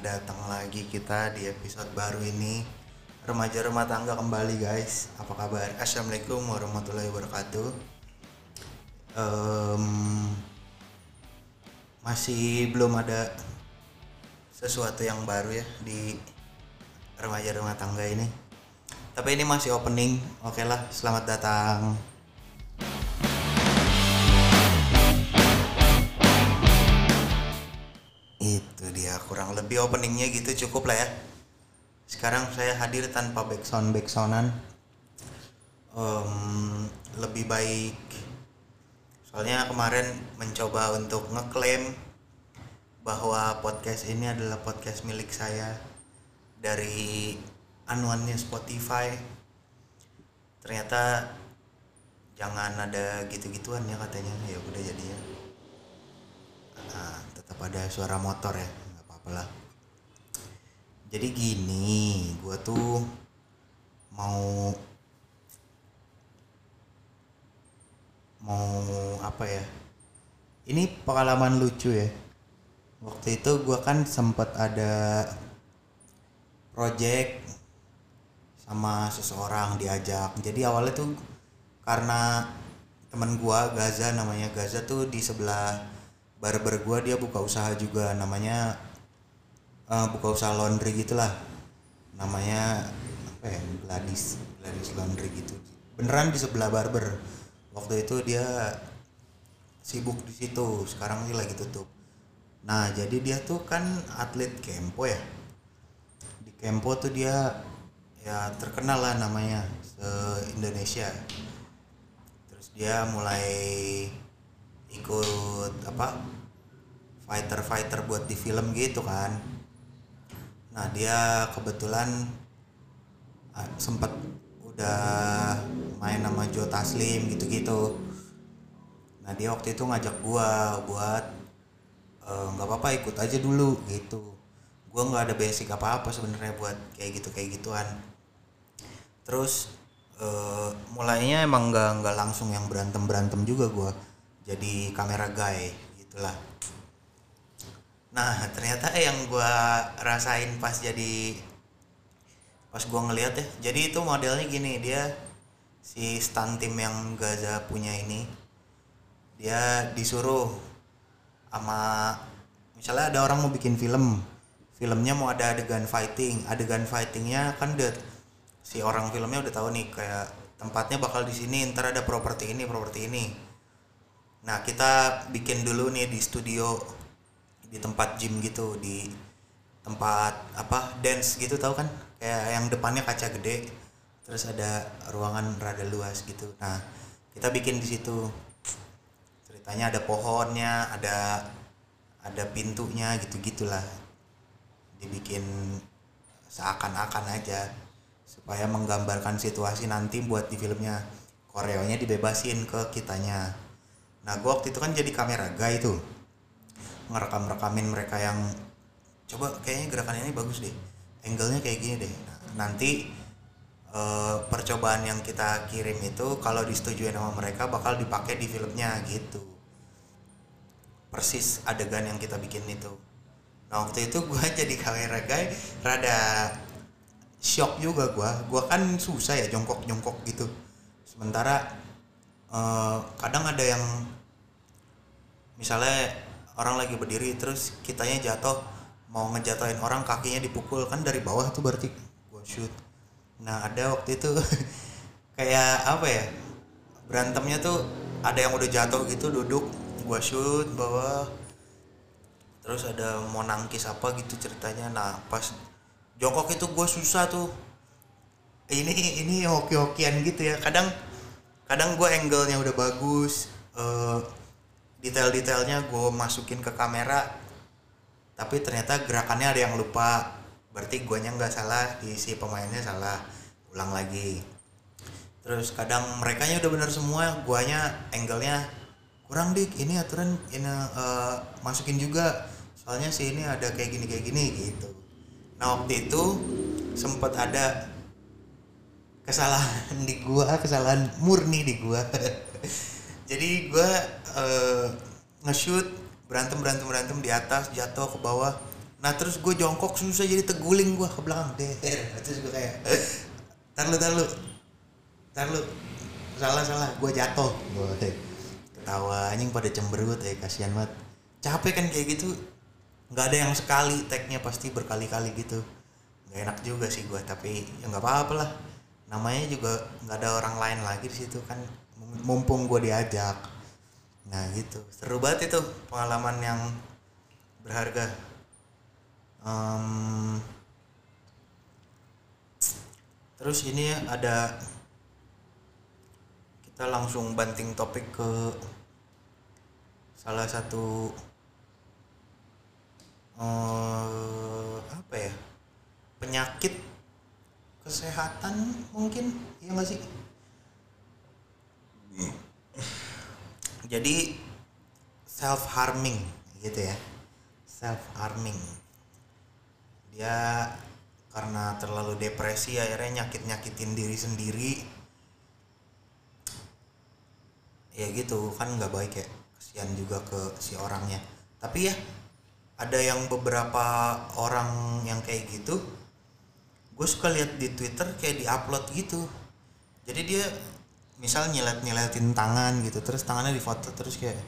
datang lagi kita di episode baru ini. Remaja rumah tangga kembali guys. Apa kabar? Assalamualaikum warahmatullahi wabarakatuh. Em, Masih belum ada sesuatu yang baru ya di remaja rumah tangga ini. Tapi ini masih opening. Oke lah, selamat datang kurang lebih openingnya gitu cukup lah ya. Sekarang saya hadir tanpa backsound backsoundan. Em, lebih baik. Soalnya kemarin mencoba untuk ngeklaim bahwa podcast ini adalah podcast milik saya dari anuannya Spotify. Ternyata jangan ada gitu-gituan ya katanya. Ya udah jadinya. Nah, tetap ada suara motor ya nggak apa-apa lah jadi gini gua tuh mau mau apa ya? Ini pengalaman lucu ya. Waktu itu gua kan sempat ada project sama seseorang diajak. Jadi awalnya tuh karena temen gua Gaza namanya Gaza tuh di sebelah barber gua dia buka usaha juga. Namanya eh, buka usaha laundry gitulah. Namanya apa ya Gladys Gladys laundry gitu. Beneran di sebelah barber. Waktu itu dia sibuk di situ. Sekarang sih lagi tutup. Nah jadi dia tuh kan atlet kempo ya. Di kempo tuh dia ya terkenal lah namanya se Indonesia terus dia mulai ikut apa fighter fighter buat di film gitu kan nah dia kebetulan ah, sempat udah main sama Joe Taslim gitu-gitu. Nah dia waktu itu ngajak gua buat eh, nggak apa-apa ikut aja dulu gitu. Gua nggak ada basic apa-apa sebenarnya buat kayak gitu kayak gituan. Terus eh, mulainya emang nggak nggak langsung yang berantem berantem juga gua. Jadi kamera guy gitulah nah ternyata yang gua rasain pas jadi pas gua ngeliat ya jadi itu modelnya gini dia si stunt team yang Gaza punya ini dia disuruh sama misalnya ada orang mau bikin film filmnya mau ada adegan fighting adegan fightingnya kan udah si orang filmnya udah tahu nih kayak tempatnya bakal di sini ntar ada properti ini properti ini. Nah kita bikin dulu nih di studio di tempat gym gitu di tempat apa dance gitu tahu kan? Kayak yang depannya kaca gede terus ada ruangan rada luas gitu. Nah kita bikin di situ. Ceritanya ada pohonnya ada ada pintunya gitu gitulah. Dibikin seakan-akan aja supaya menggambarkan situasi nanti buat di filmnya. Koreonya dibebasin ke kitanya. Nah gua waktu itu kan jadi kamera guy tuh ngerekam rekamin mereka yang coba kayaknya gerakan ini bagus deh angle-nya kayak gini deh. Nah, nanti eh, percobaan yang kita kirim itu kalau disetujui sama mereka bakal dipakai di filmnya gitu. Persis adegan yang kita bikin itu. Nah waktu itu gua jadi kamera guy rada shock juga gua. Gua kan susah ya jongkok jongkok gitu. Sementara eh, kadang ada yang misalnya orang lagi berdiri terus kitanya jatuh mau ngejatuhin orang kakinya dipukul. Kan dari bawah tuh berarti gua shoot. Nah ada waktu itu kayak apa ya berantemnya tuh ada yang udah jatuh gitu duduk gua shoot bawah. Terus ada mau nangkis apa gitu ceritanya. Nah pas jongkok itu gue susah tuh. Ini ini hoki-hokian gitu ya. Kadang kadang gue angle-nya udah bagus eh, detail-detailnya gue masukin ke kamera tapi ternyata gerakannya ada yang lupa. Berarti guanya nggak salah di si pemainnya salah. Ulang lagi. Terus kadang mereka udah bener semua guanya angle-nya kurang dik. Ini aturan ini eh, masukin juga. Soalnya si ini ada kayak gini kayak gini gitu. Nah waktu itu sempat ada kesalahan di gua kesalahan murni di gua jadi gua eh, nge-shoot berantem berantem berantem di atas jatuh ke bawah. Nah terus gue jongkok susah jadi teguling gue ke belakang. Der terus gue kayak tar lu tar lu. Tar lu. Salah salah. Gue jatuh. Gue ketawa anjing pada cemberut ya kasihan banget. Capek kan kayak gitu. Nggak ada yang sekali tagnya pasti berkali-kali gitu. Nggak enak juga sih gue tapi ya nggak apa-apa lah. Namanya juga nggak ada orang lain lagi di situ kan mumpung gue diajak. Nah gitu. Seru banget itu pengalaman yang berharga. Em, terus ini ada kita langsung banting topik ke salah satu eh apa ya penyakit kesehatan mungkin iya nggak sih jadi self harming gitu ya. Self harming dia karena terlalu depresi akhirnya nyakit nyakitin diri sendiri. Ya gitu kan nggak baik ya. Kesian juga ke si orangnya. Tapi ya ada yang beberapa orang yang kayak gitu gue suka lihat di twitter kayak diupload gitu. Jadi dia misal nyelet nyeletin tangan gitu terus tangannya difoto terus kayak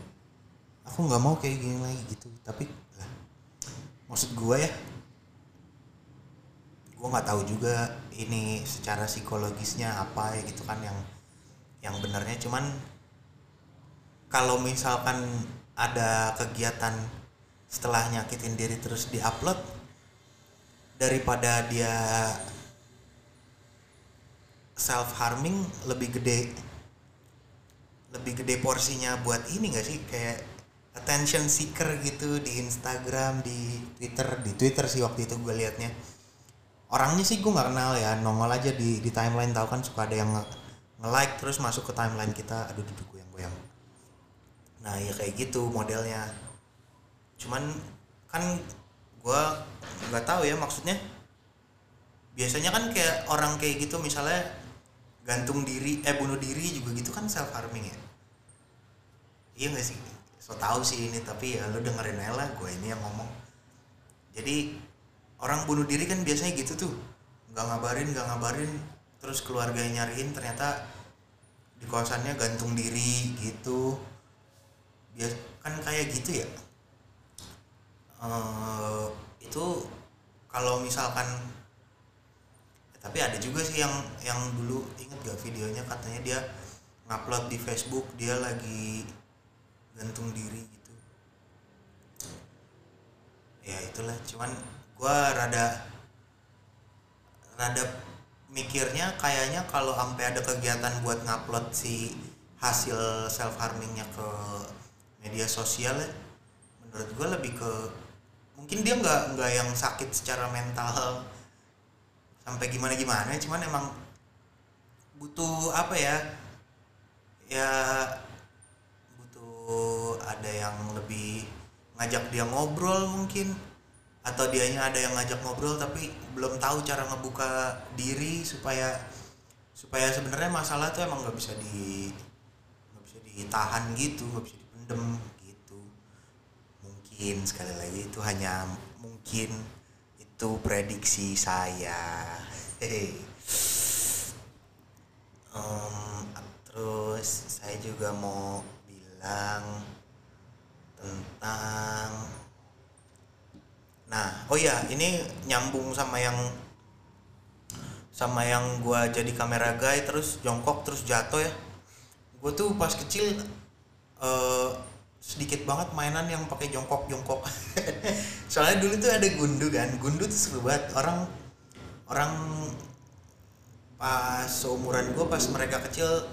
aku nggak mau kayak gini lagi gitu. Tapi lah, maksud gue ya gue nggak tahu juga ini secara psikologisnya apa ya gitu kan yang yang benarnya. Cuman kalau misalkan ada kegiatan setelah nyakitin diri terus diupload daripada dia self harming lebih gede lebih gede porsinya buat ini gak sih? Kayak attention seeker gitu di Instagram di Twitter. Di Twitter sih waktu itu gue liatnya. Orangnya sih gue nggak kenal ya nongol aja di di timeline. Tahu kan suka ada yang nge, nge-like terus masuk ke timeline kita. Aduh duduk goyang goyang nah ya kayak gitu modelnya. Cuman kan gue nggak tahu ya maksudnya. Biasanya kan kayak orang kayak gitu misalnya gantung diri eh bunuh diri juga gitu kan self harming ya? Iya gak sih? So tau sih ini tapi ya lu dengerin aja lah gue ini yang ngomong. Jadi orang bunuh diri kan biasanya gitu tuh. Nggak ngabarin nggak ngabarin terus keluarganya nyariin ternyata di kosannya gantung diri gitu. Bias kan kayak gitu ya? Eh, itu kalau misalkan tapi ada juga sih yang yang dulu inget gak videonya? Katanya dia ngupload di Facebook dia lagi gantung diri gitu. Ya itulah. Cuman gua rada rada mikirnya kayaknya kalau sampai ada kegiatan buat ngupload si hasil self harmingnya ke media sosial ya menurut gue lebih ke mungkin dia nggak nggak yang sakit secara mental sampai gimana gimana cuman emang butuh apa ya? Ya butuh ada yang lebih ngajak dia ngobrol mungkin atau dianya ada yang ngajak ngobrol tapi belum tahu cara ngebuka diri supaya supaya sebenarnya masalah tuh emang nggak bisa di nggak bisa ditahan gitu nggak bisa dipendem gitu. Mungkin sekali lagi itu hanya mungkin itu prediksi saya. Em, terus saya juga mau bilang tentang nah oh ya ini nyambung sama yang sama yang gua jadi kamera guy terus jongkok terus jatuh ya. Gue tuh pas kecil eh sedikit banget mainan yang pakai jongkok jongkok. Soalnya dulu tuh ada gundu kan. Gundu tuh seru banget. Orang orang pas seumuran gue pas mereka kecil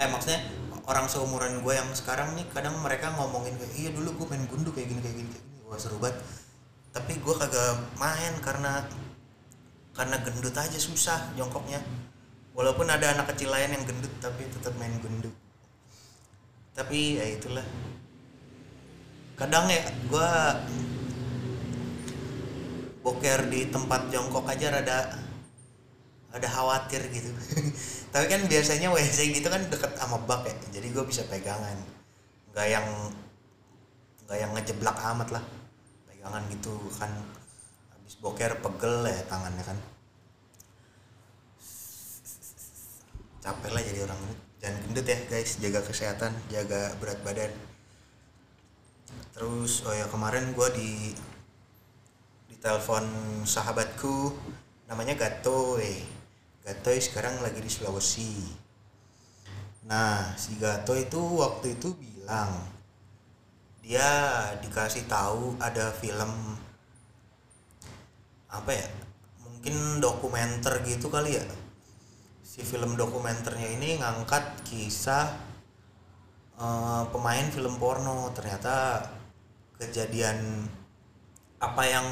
eh maksudnya orang seumuran gue yang sekarang nih kadang mereka ngomongin kayak iya dulu gue main gundu kayak gini kayak gini kayak gini. Wah seru banget. Tapi gue kagak main karena karena gendut aja susah jongkoknya. Walaupun ada anak kecil lain yang gendut tapi tetap main gundu tapi ya itulah. Kadang ya gue boker di tempat jongkok aja rada ada khawatir gitu. Tapi kan biasanya WC gitu kan deket sama bak ya jadi gue bisa pegangan. Nggak yang nggak yang ngejeblak amat lah. Pegangan gitu kan habis boker pegel ya tangannya kan. Capek lah jadi orang. gendut jangan gendut ya guys. Jaga kesehatan jaga berat badan. Terus oh ya kemarin gue di telepon sahabatku. Namanya Gatoy. Gatoy sekarang lagi di Sulawesi. Nah si Gato itu waktu itu bilang dia dikasih tahu ada film apa ya mungkin dokumenter gitu kali ya si film dokumenternya ini ngangkat kisah uh, pemain film porno. Ternyata kejadian apa yang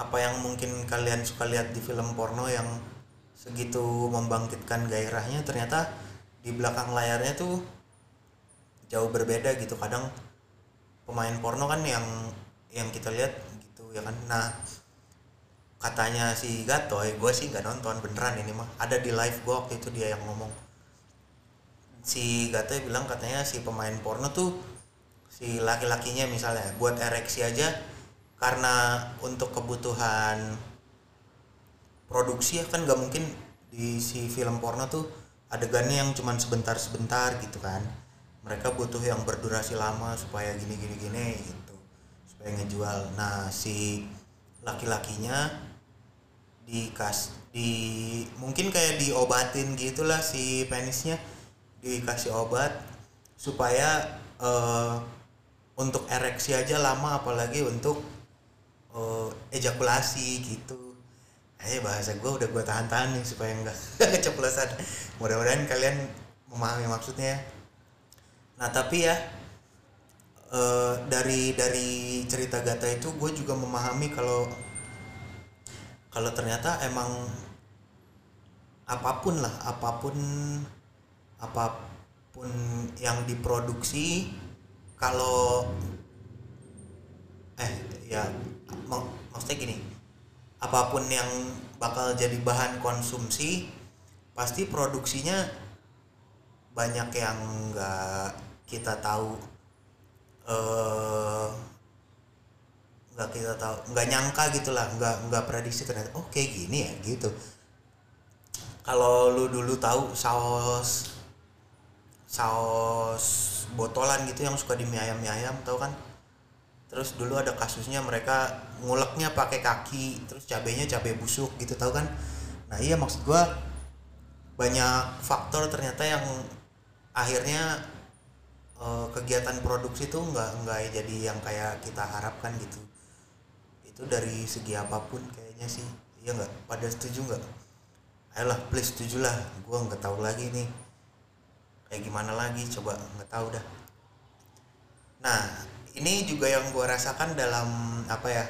apa yang mungkin kalian suka lihat di film porno yang segitu membangkitkan gairahnya ternyata di belakang layarnya tuh jauh berbeda gitu. Kadang pemain porno kan yang yang kita lihat gitu ya kan? Nah katanya si Gatoy gue sih nggak nonton beneran ini mah. Ada di live gue waktu itu dia yang ngomong. Si Gatoy bilang katanya si pemain porno tuh si laki-lakinya misalnya buat ereksi aja karena untuk kebutuhan produksi ya kan nggak mungkin di si film porno tuh adegannya yang cuman sebentar-sebentar gitu kan. Mereka butuh yang berdurasi lama supaya gini gini gini gitu supaya ngejual. Nah si laki-lakinya dikas di mungkin kayak diobatin gitulah si penisnya. Dikasih obat supaya uh, untuk ereksi aja lama apalagi untuk uh, ejakulasi gitu. Eh bahasa gue udah gue tahan-tahan nih supaya enggak keceplosan. Mudah-mudahan kalian memahami maksudnya nah tapi ya uh, dari dari cerita Gata itu gue juga memahami kalau kalau ternyata emang apa pun lah apa pun apa pun yang diproduksi kalau eh ya mak maksudnya gini apa pun yang bakal jadi bahan konsumsi pasti produksinya banyak yang nggak kita tahu. Eh nggak kita tahu nggak nyangka gitulah nggak nggak prediksi ternyata oh gini ya? Gitu. Kalau lu dulu tahu saus saus botolan gitu yang suka di mie ayam mie ayam tahu kan? Terus dulu ada kasusnya mereka nguleknya pakai kaki terus cabenya cabai busuk gitu tahu kan? Nah iya maksud gua banyak faktor ternyata yang akhirnya eh, kegiatan produksi tuh nggak nggak jadi yang kayak kita harapkan gitu itu dari segi apa pun kayaknya sih. Iya nggak? Pada setuju nggak? Ayolah please setuju lah. Gue nggak tahu lagi nih. Kayak gimana lagi? Coba nggak tahu dah. Nah ini juga yang gue rasakan dalam apa ya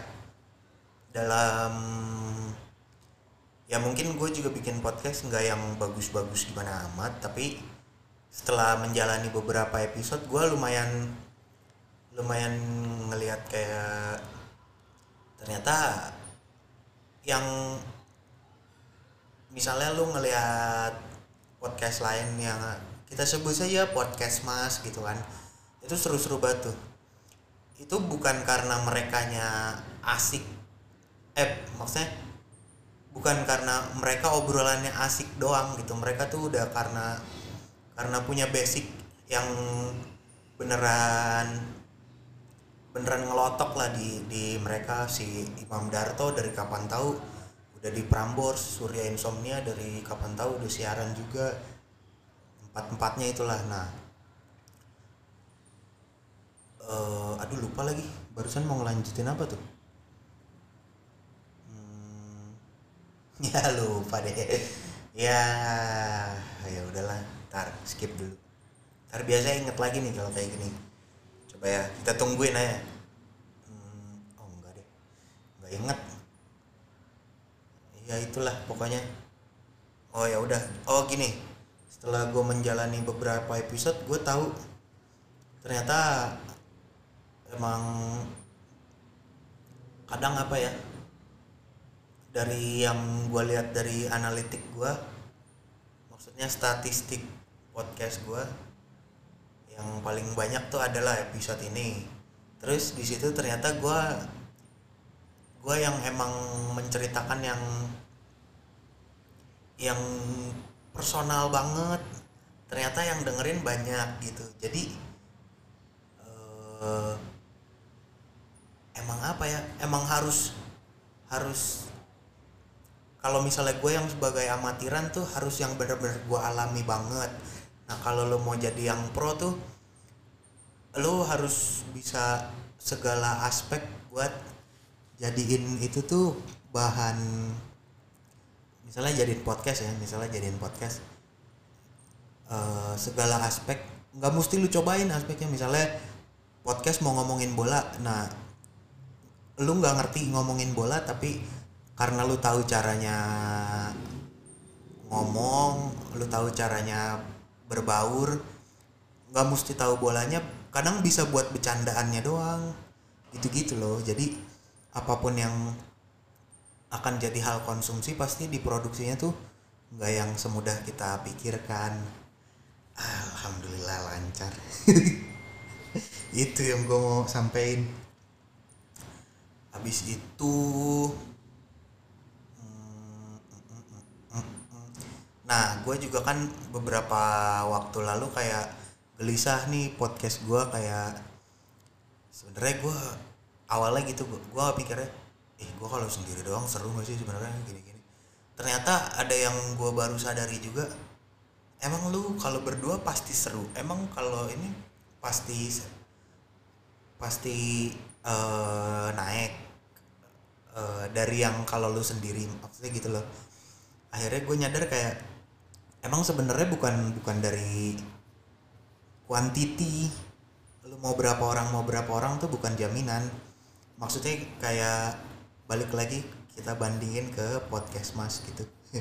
dalam ya mungkin gue juga bikin podcast nggak yang bagus-bagus gimana amat tapi setelah menjalani beberapa episode gue lumayan lumayan ngelihat kayak ternyata yang misalnya lu ngelihat podcast lain yang kita sebut saja podcast mas gitu kan itu seru-seru banget tuh. Itu bukan karena merekanya asik eh maksudnya bukan karena mereka obrolannya asik doang gitu. Mereka tuh udah karena karena punya basic yang beneran beneran ngelotok lah di di mereka. Si Imam Darto dari kapan tahu? Udah di Prambors Surya Insomnia dari kapan tahu? Udah siaran juga. Empat empatnya itulah. Nah uh, aduh lupa lagi. Barusan mau ngelanjutin apa tuh? Hmm, ya lupa deh. Ya ya udahlah. Ntar skip dulu. Ntar biasa inget lagi nih kalau kayak gini coba ya? Kita tungguin aja. Hmm, oh enggak deh. Enggak inget. Ya itulah pokoknya. Oh ya udah. Oh gini. Setelah gue menjalani beberapa episode gue tahu ternyata emang kadang apa ya dari yang gue lihat dari analitik gue maksudnya statistik podcast gue yang paling banyak tuh adalah episode ini. Terus di situ ternyata gue gue yang emang menceritakan yang yang personal banget. Ternyata yang dengerin banyak gitu. Jadi eh, emang apa ya? Emang harus harus kalau misalnya gue yang sebagai amatiran tuh harus yang bener-bener gue alami banget nah kalau lo mau jadi yang pro tuh lo harus bisa segala aspek buat jadiin itu tuh bahan misalnya jadiin podcast ya misalnya jadiin podcast eh, segala aspek. Nggak mesti lu cobain aspeknya misalnya podcast mau ngomongin bola. Nah lu nggak ngerti ngomongin bola tapi karena lu tahu caranya ngomong lu tahu caranya berbaur nggak mesti tahu bolanya kadang bisa buat bercandaannya doang. Gitu-gitu loh. Jadi apa pun yang akan jadi hal konsumsi pasti diproduksinya tuh nggak yang semudah kita pikirkan. Alhamdulillah lancar. Itu yang gue mau sampein. Habis itu nah gue juga kan beberapa waktu lalu kayak gelisah nih podcast gue kayak sebenarnya gue awalnya gitu gue pikirnya eh gue kalau sendiri doang seru gak sih sebenarnya gini-gini? Ternyata ada yang gue baru sadari juga emang lu kalau berdua pasti seru. Emang kalau ini pasti pasti eh, naik eh, dari yang kalau lu sendiri maksudnya gitu loh. Akhirnya gue nyadar kayak emang sebenarnya bukan bukan dari quantity lu mau berapa orang mau berapa orang tuh bukan jaminan. Maksudnya kayak balik lagi kita bandingin ke podcast mas gitu.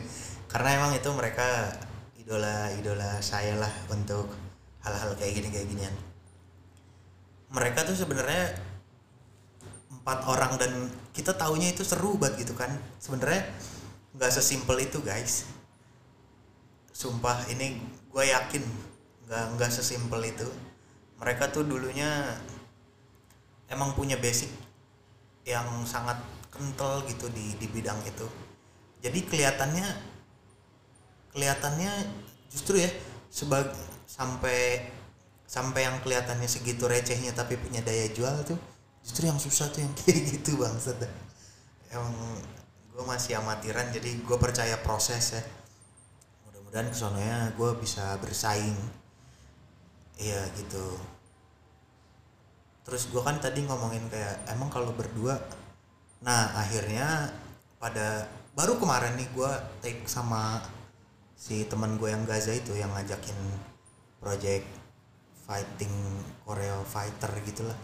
Karena emang itu mereka idola idola saya lah untuk hal-hal kayak gini kayak ginian. Mereka tuh sebenarnya empat orang dan kita taunya itu seru banget gitu kan. Sebenarnya nggak sesimpel itu guys sumpah ini gue yakin nggak nggak sesimpel itu. Mereka tuh dulunya emang punya basic yang sangat kental gitu di di bidang itu. Jadi kelihatannya kelihatannya justru ya sebagai sampai sampai yang kelihatannya segitu recehnya tapi punya daya jual tuh justru yang susah tuh yang kayak gitu dah. emang gue masih amatiran jadi gue percaya proses ya mudah-mudahan gue bisa bersaing. Iya gitu. Terus gue kan tadi ngomongin kayak emang kalau berdua? Nah akhirnya pada baru kemarin nih gue take sama si teman gue yang Gaza itu yang ngajakin project fighting Koreo fighter gitulah.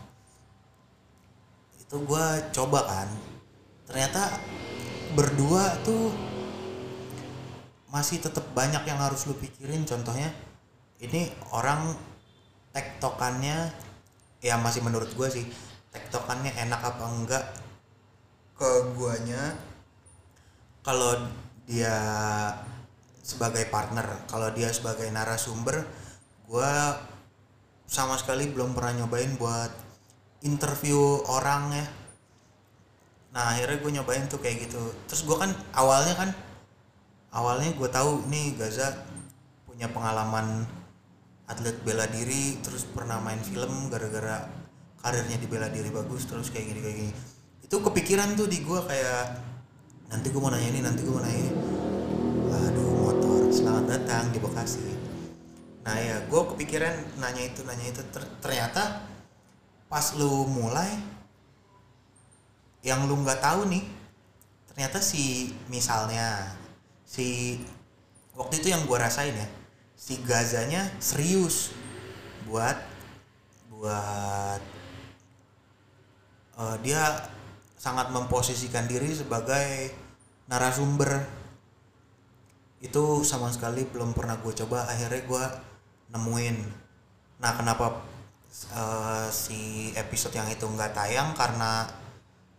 Itu gue coba kan. Ternyata berdua tuh masih tetap banyak yang harus lu pikirin. Contohnya ini orang tektokannya ya masih menurut gue sih tektokannya enak apa enggak ke guanya kalau dia sebagai partner kalau dia sebagai narasumber gue sama sekali belum pernah nyobain buat interview orang ya nah akhirnya gue nyobain tuh kayak gitu. Terus gue kan awalnya kan awalnya gue tahu nih Gaza punya pengalaman atlet bela diri terus pernah main film gara-gara karirnya di bela diri bagus terus kayak gini kayak gini. Itu kepikiran tuh di gue kayak nanti gue mau nanya ini nanti gue mau nanya ini. Aduh motor selamat datang di Bekasi. Nah ya gue kepikiran nanya itu nanya itu. Ter- ternyata pas lu mulai yang lu nggak tahu nih ternyata si misalnya si waktu itu yang gue rasain ya si Gazanya serius buat buat eh, dia sangat memposisikan diri sebagai narasumber. Itu sama sekali belum pernah gue coba akhirnya gue nemuin. Nah kenapa eh, si episode yang itu nggak tayang? Karena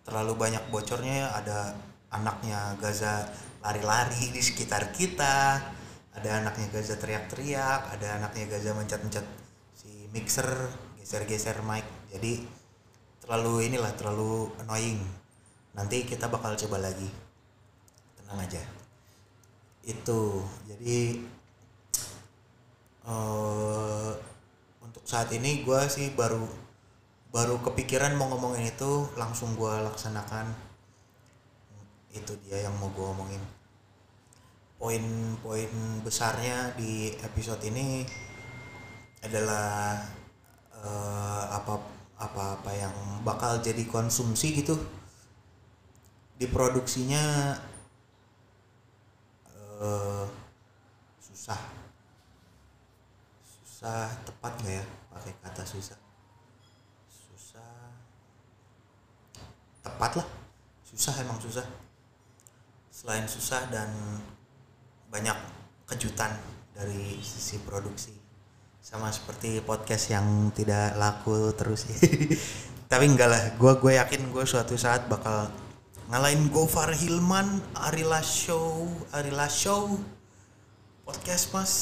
terlalu banyak bocornya ada anaknya Gaza lari-lari di sekitar kita. Ada anaknya Gaza teriak-teriak ada anaknya Gaza mencet-mencet si mixer geser-geser mic. Jadi terlalu inilah terlalu annoying. Nanti kita bakal coba lagi. Tenang aja. Itu. Jadi eh untuk saat ini gue sih baru baru kepikiran mau ngomongin itu langsung gue laksanakan itu dia yang mau gue omongin. Poin-poin besarnya di episode ini adalah eh, apa apa-apa yang bakal jadi konsumsi gitu. Diproduksinya eh, susah. Susah tepat nggak ya pakai kata susah? Susah. Tepat lah. Susah emang susah selain susah dan banyak kejutan dari sisi produksi. Sama seperti podcast yang tidak laku terus. Tapi enggak lah gue gue yakin gue suatu saat bakal ngalahin Gofar Hilman Arila Show Arila Show podcast mas.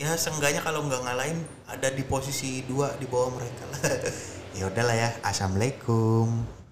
Ya seenggaknya kalau nggak ngalahin ada di posisi dua di bawah mereka lah. Ya udahlah ya assalamualaikum